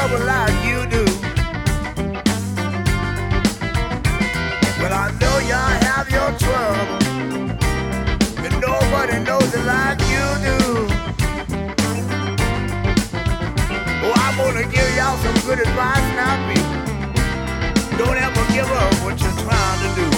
trouble like you do. Well, I know y'all have your trouble, but nobody knows it like you do. Oh, I'm gonna give y'all some good advice now, people. Don't ever give up what you're trying to do.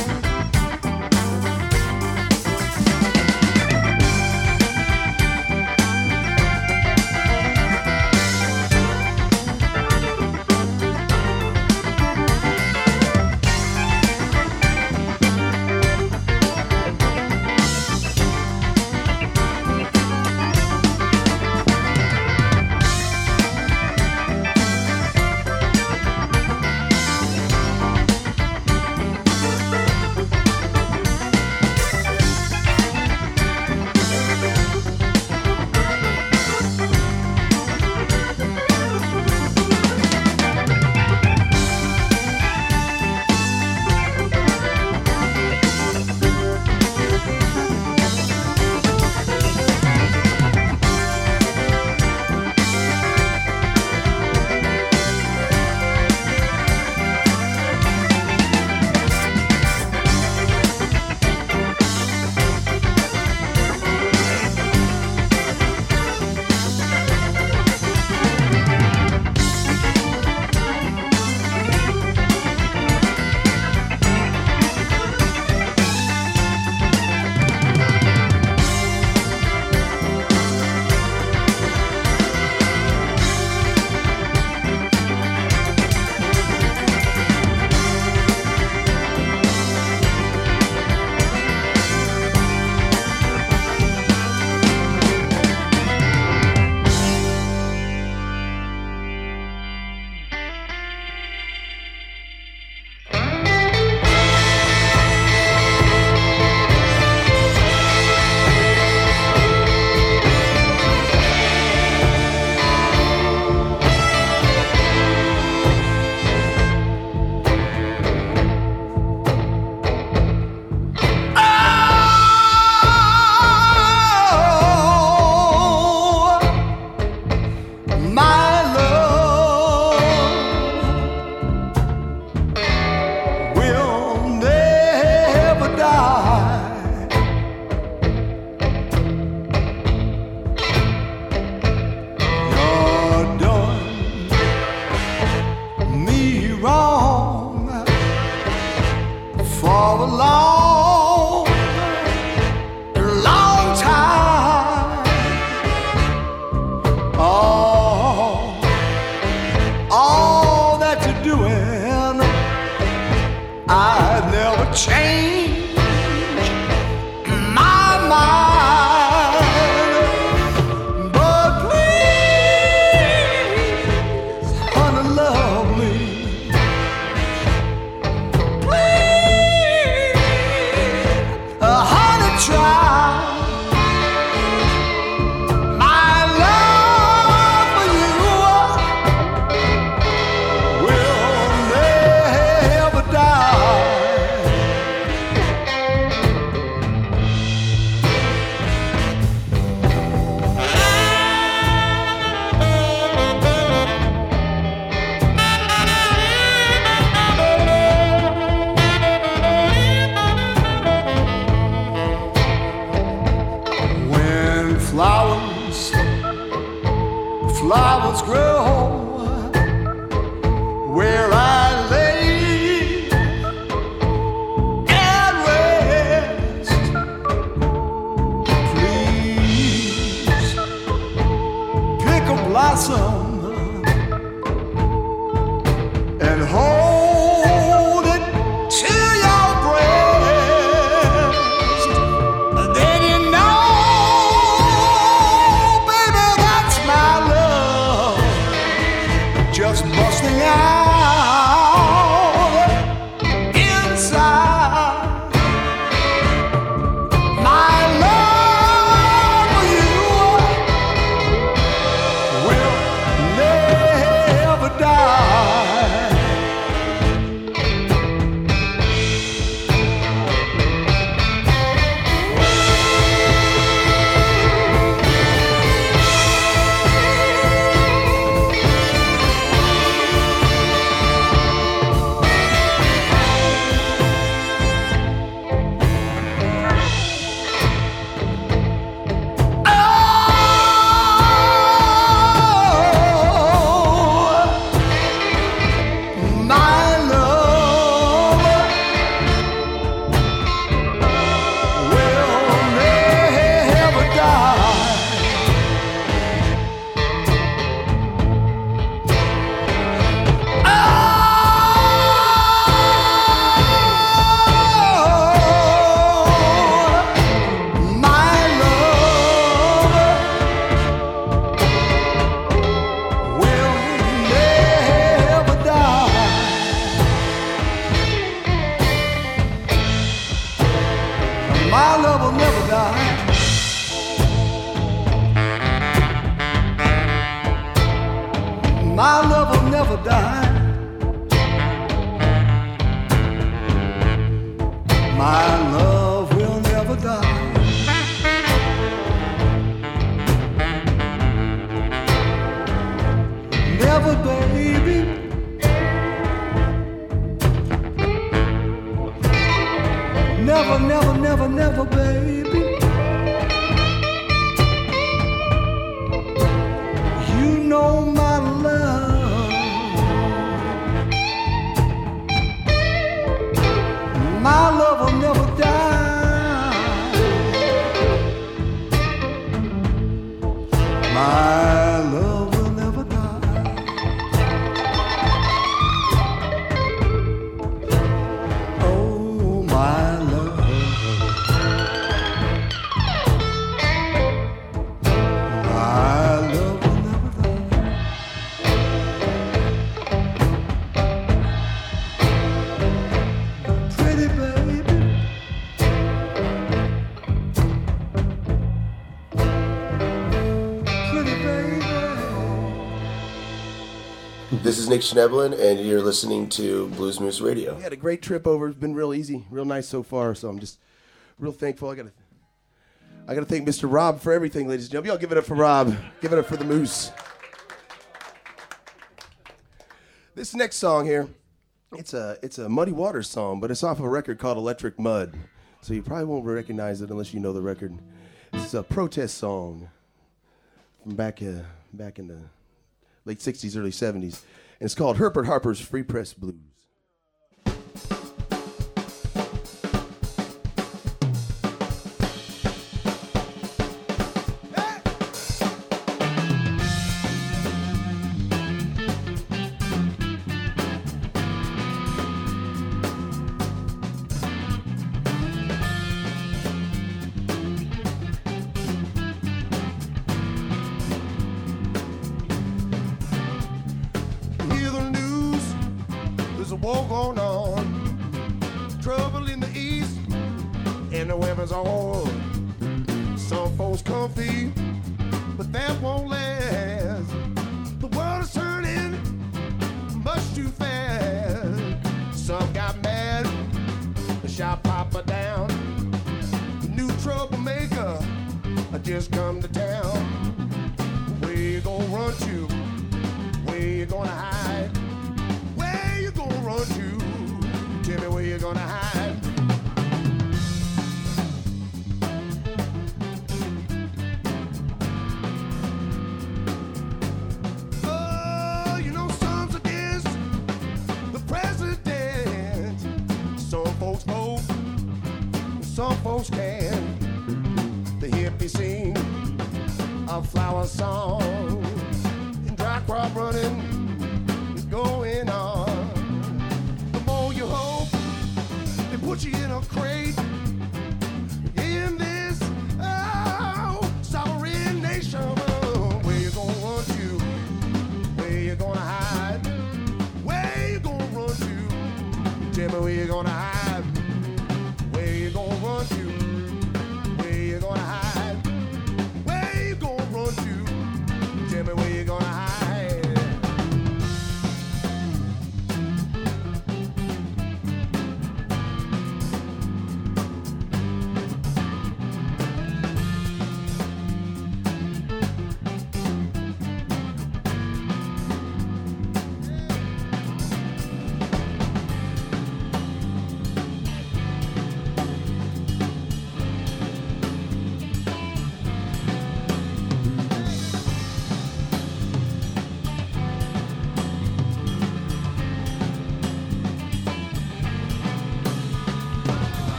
Nick Schnebelen, and you're listening to Blues Moose Radio. We had a great trip over. It's been real easy, real nice so far. So I'm just real thankful. I gotta, I gotta thank Mr. Rob for everything, ladies and gentlemen. Y'all give it up for Rob. Give it up for the Moose. This next song here, it's a it's a Muddy Waters song, but it's off of a record called Electric Mud. So you probably won't recognize it unless you know the record. It's a protest song from back uh, back in the late '60s, early '70s, and it's called Herbert Harper's Free Press Blues. burning is going on. The more you hope, they put you in a crate. In this oh, sovereign nation, where you gonna run to? Where you gonna hide? Where you gonna run to? Tell me where you gonna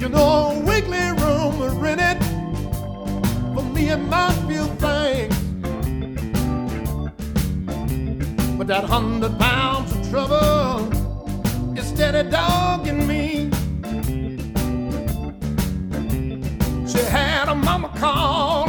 You know, weekly room rented for me and my few things. But that hundred pounds of trouble is steady dogging me. She had a mama call.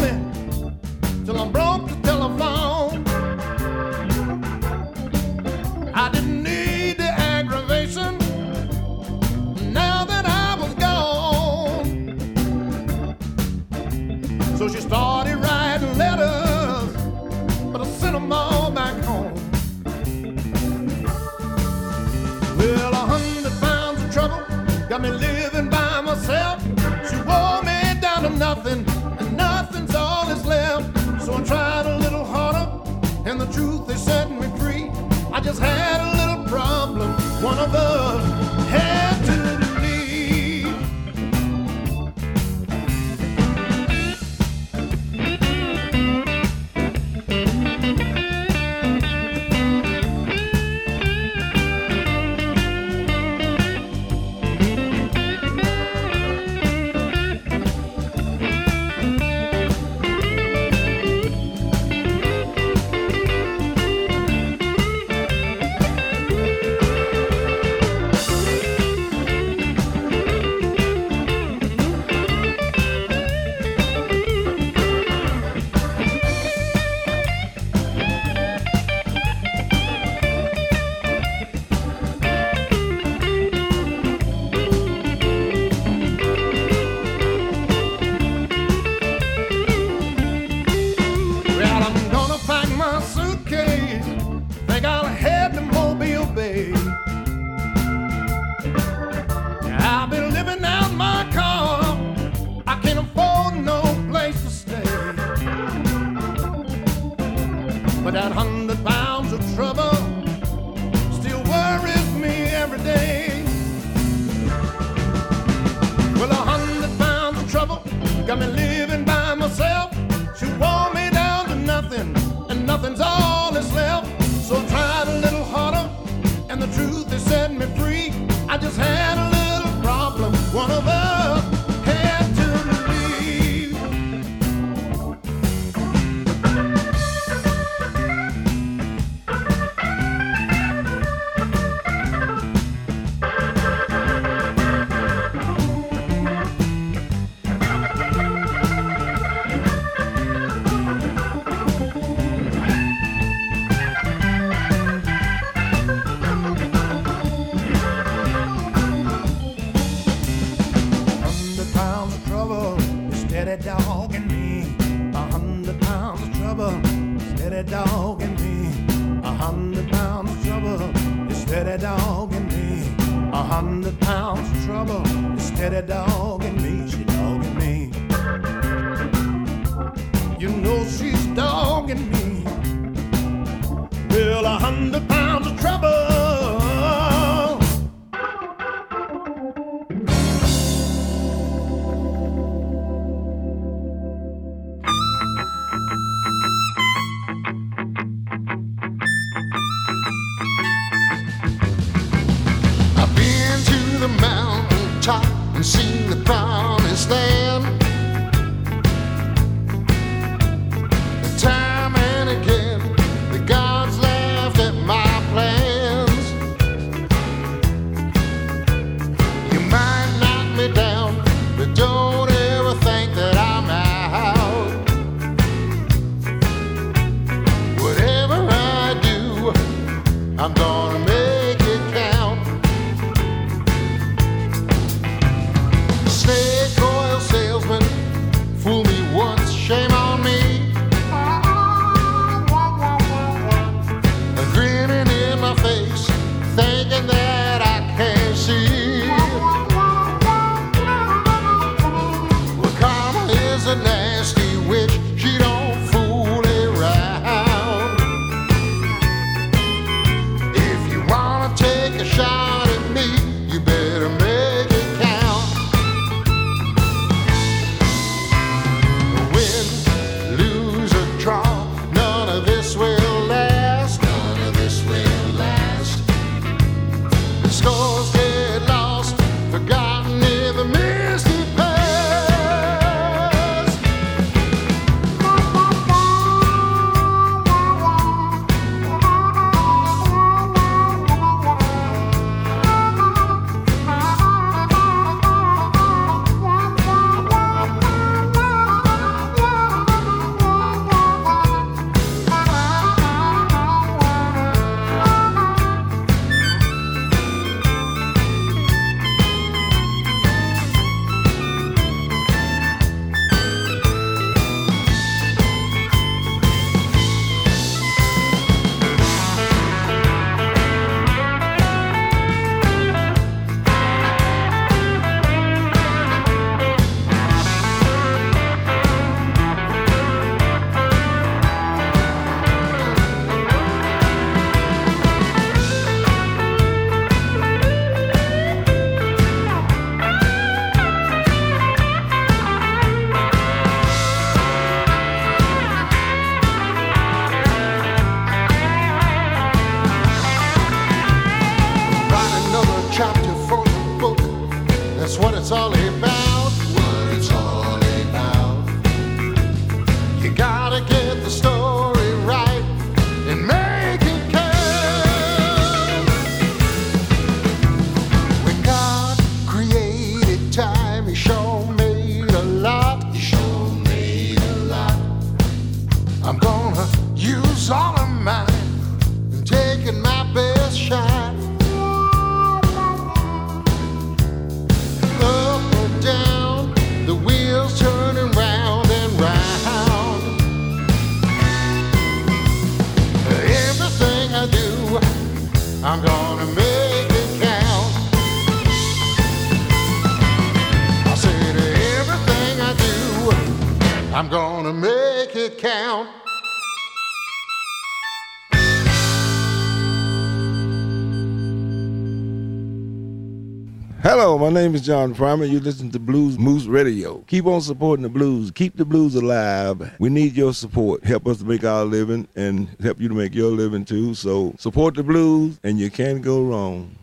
Name is John Primer. You listen to Blues Moose Radio. Keep on supporting the blues. Keep the blues alive. We need your support. Help us to make our living and help you to make your living too. So support the blues and you can't go wrong.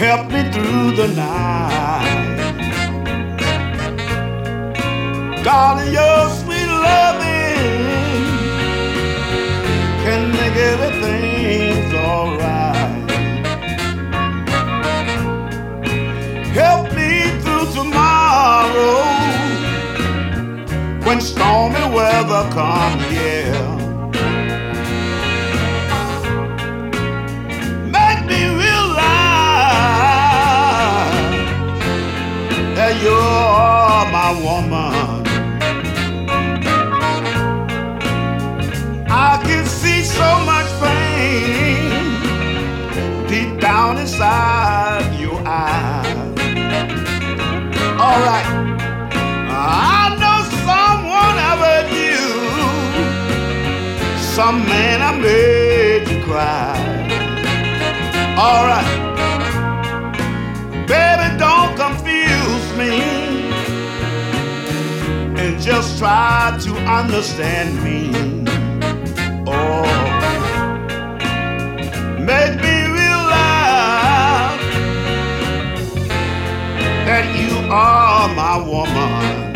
Help me through the night. Darling, your sweet loving can make everything alright. Help me through tomorrow when stormy weather comes, yeah. You're my woman. I can see so much pain deep down inside your eyes. All right. I know someone ever knew. Some man I made you cry. All right. Try to understand me. Oh. Make me realize that you are my woman.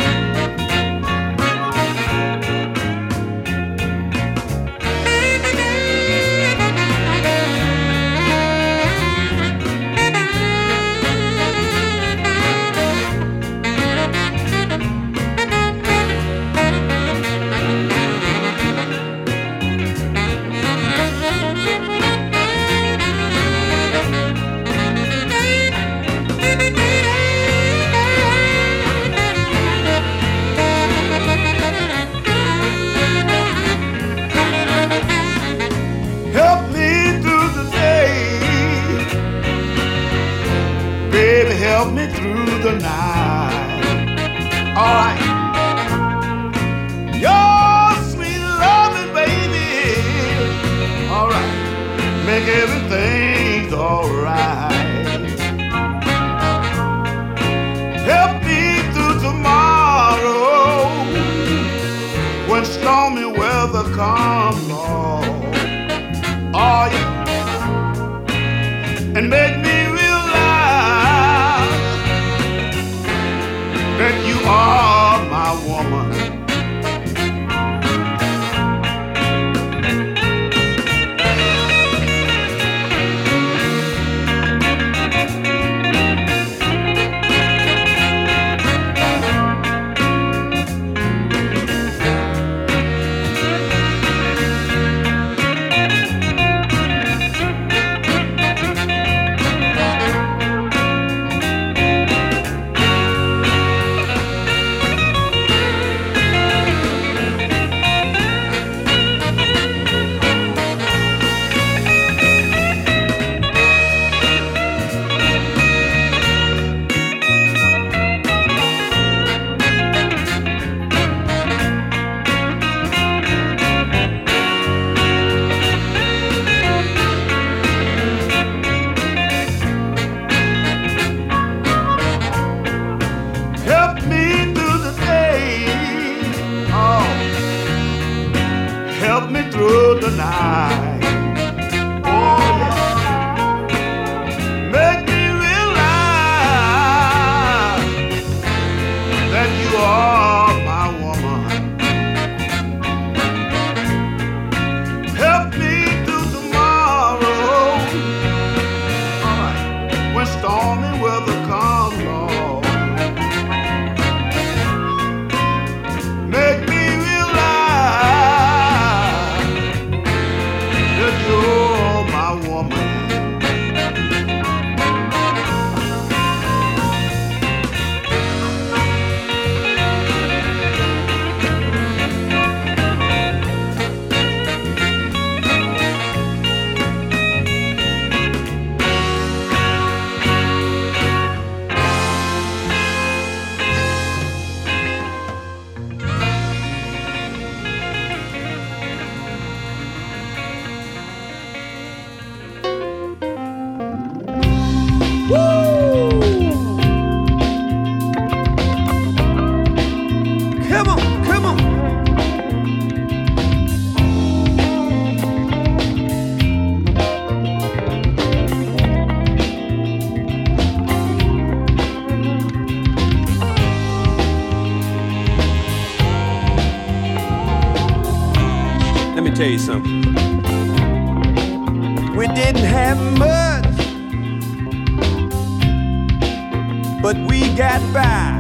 but we got by.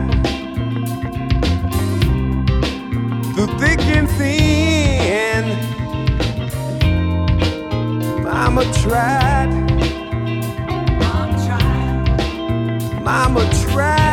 Through thick and thin, Mama tried. Mama tried. Mama tried.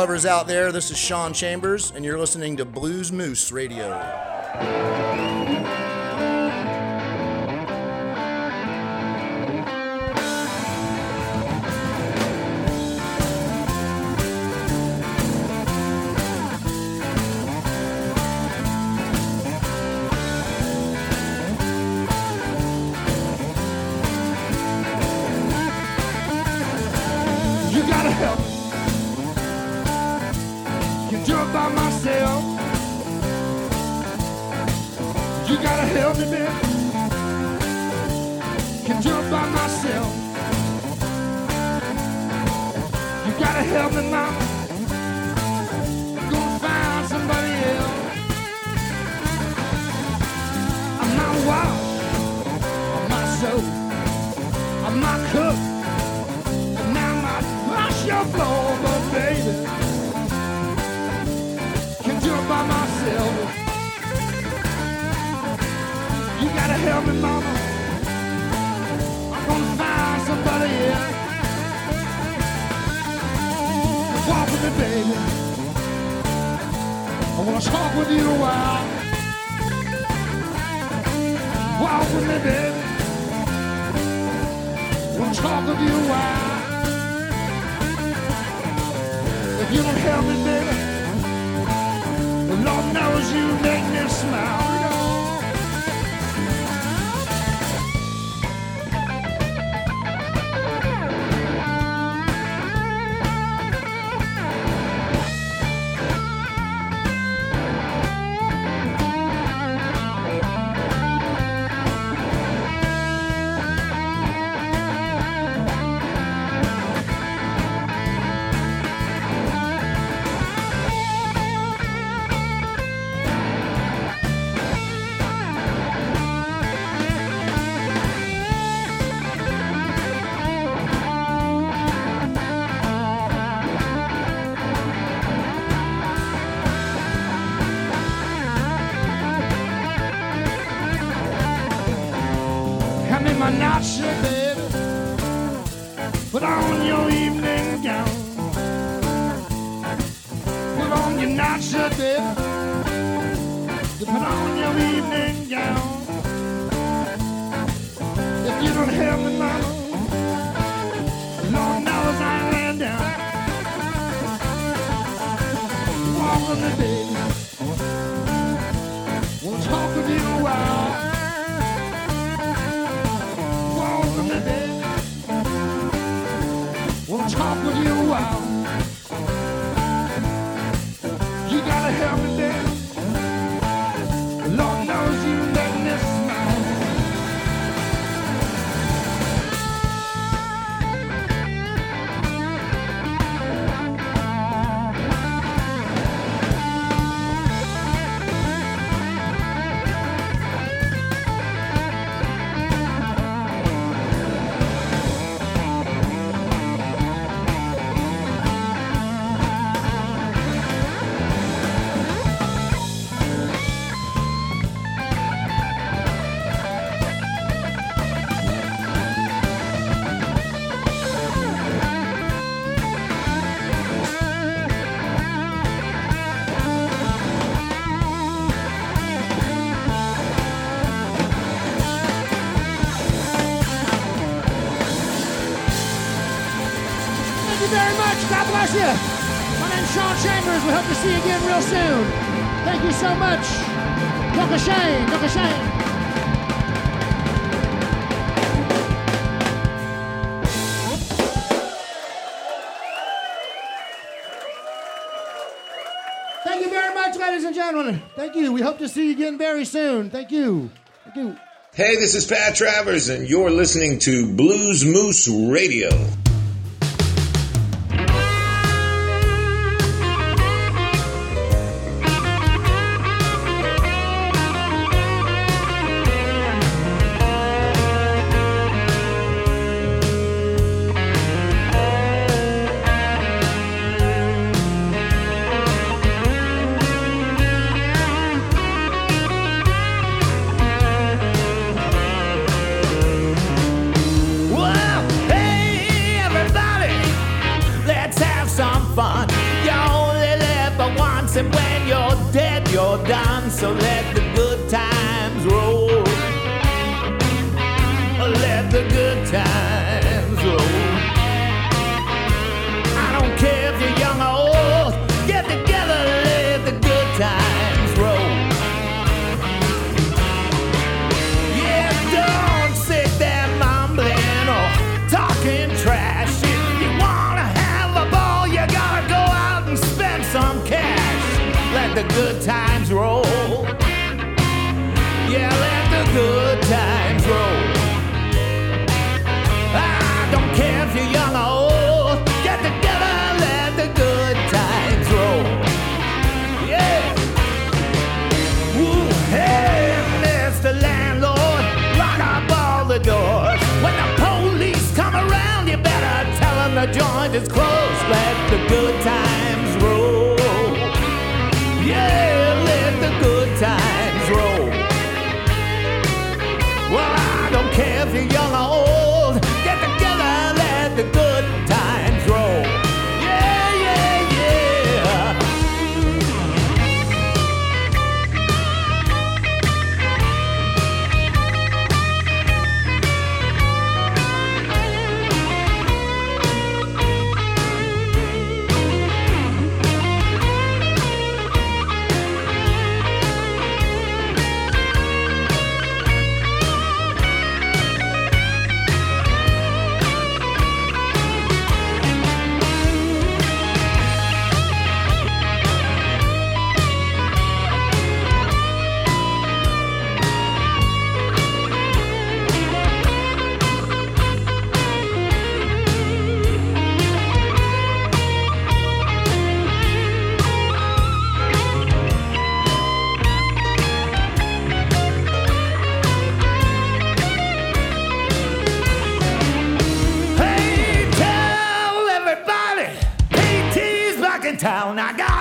lovers out there, this is Sean Chambers, and you're listening to Blues Moose Radio. You don't tell me, baby. The Lord knows you make me smile. bless. My name's Sean Chambers. We hope to see you again real soon. Thank you so much. Dr. Shane, Dr. Shane. Thank you very much, ladies and gentlemen. Thank you. We hope to see you again very soon. Thank you. Thank you. Hey, this is Pat Travers, and you're listening to Blues Moose Radio. The good times town. I got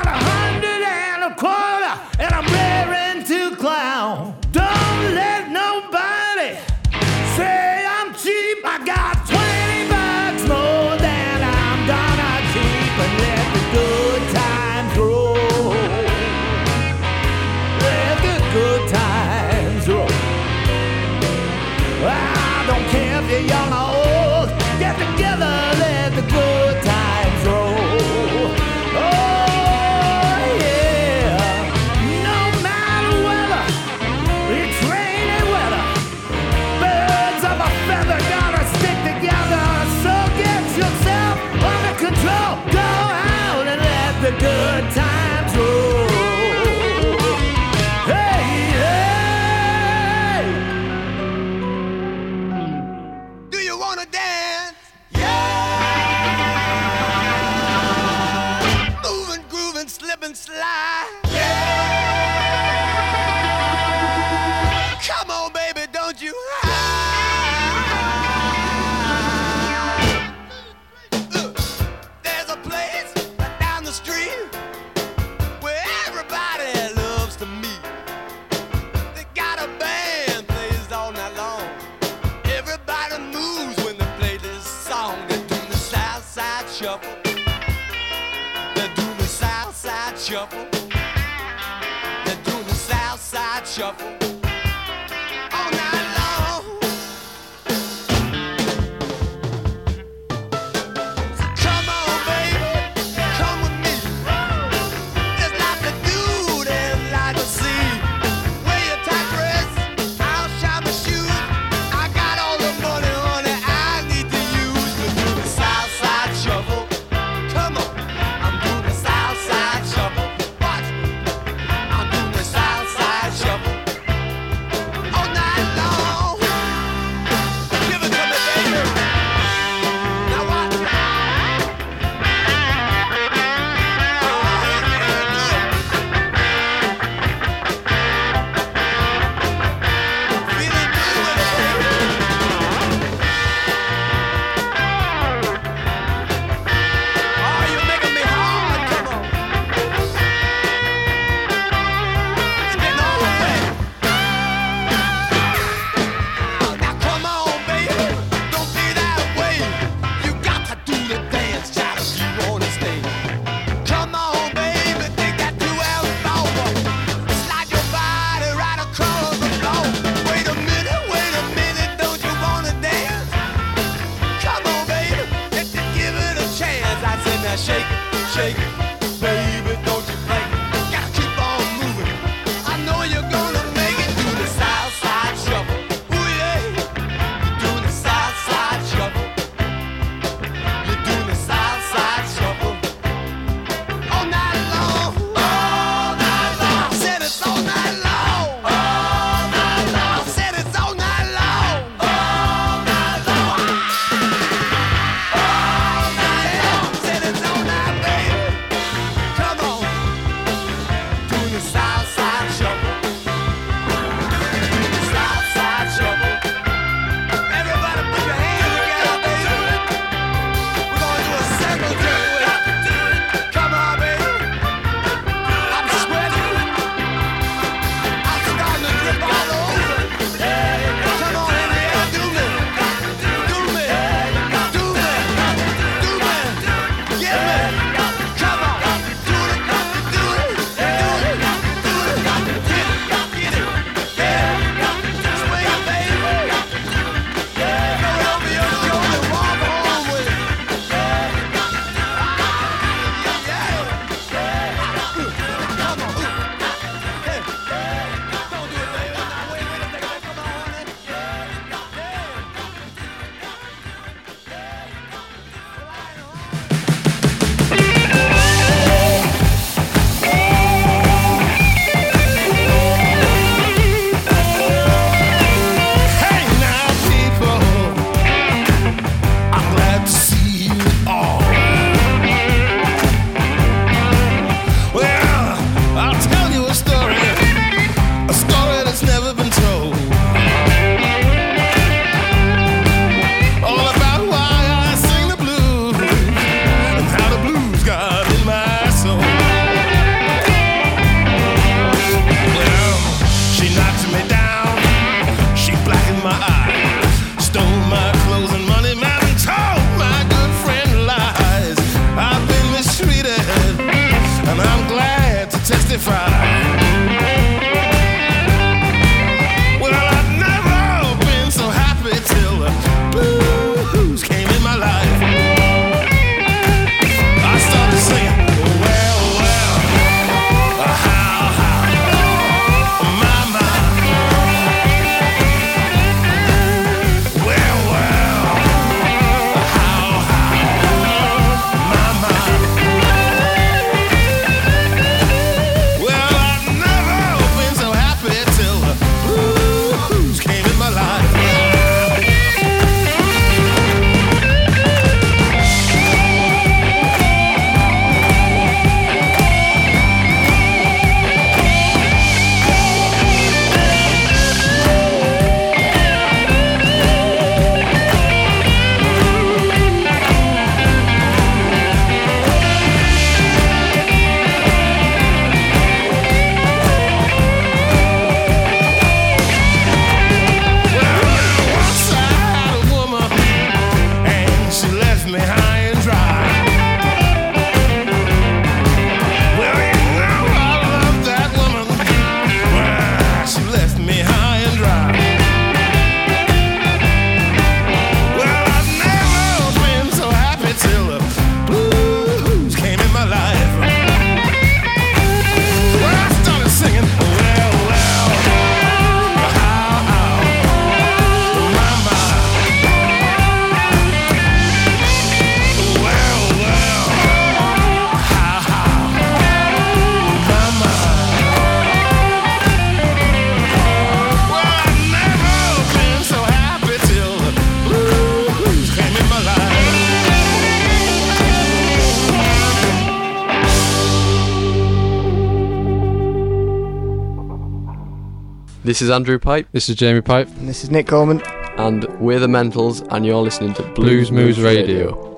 This is Andrew Pipe. This is Jamie Pipe. And this is Nick Coleman. And we're the Mentals, and you're listening to Blues Moose Radio. Reflections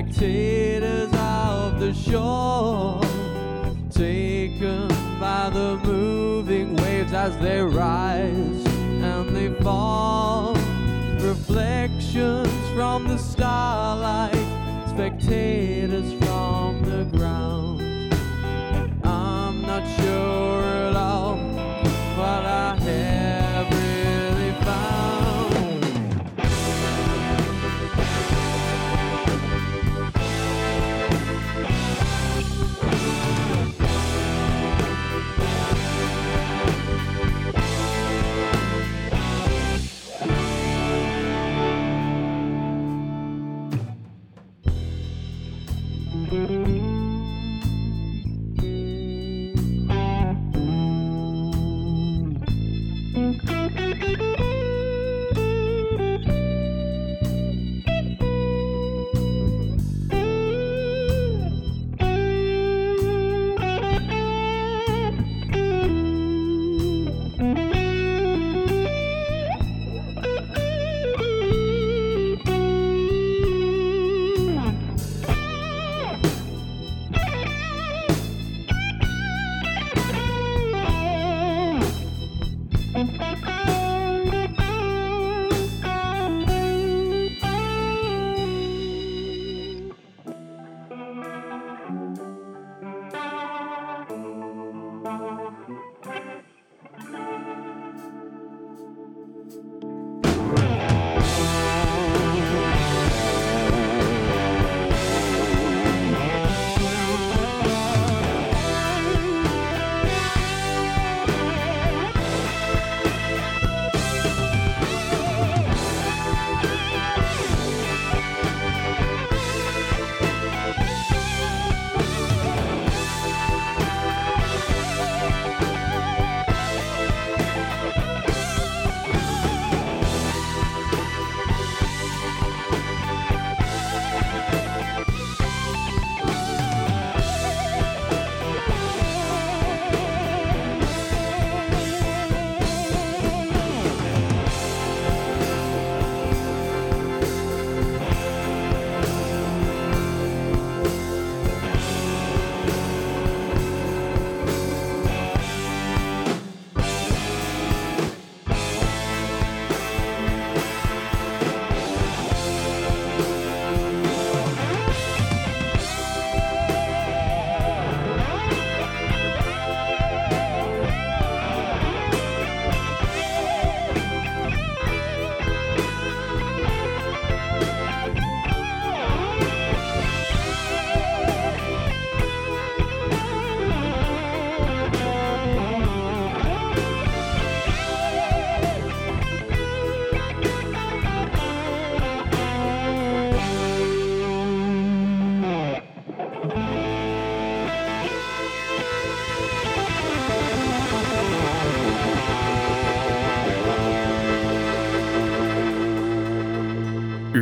spectators of the shore, taken by the moving waves as they rise and they fall. Reflections from the starlight, spectators from the ground. I'm not sure at all what I have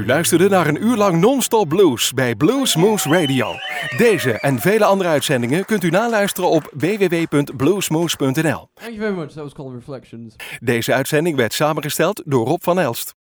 luisterde naar een uur lang non-stop blues bij Blues Moose Radio. Deze en vele andere uitzendingen kunt u naluisteren op www.bluesmoose.nl. Thank you very much. That was called Reflections. Deze uitzending werd samengesteld door Rob van Elst.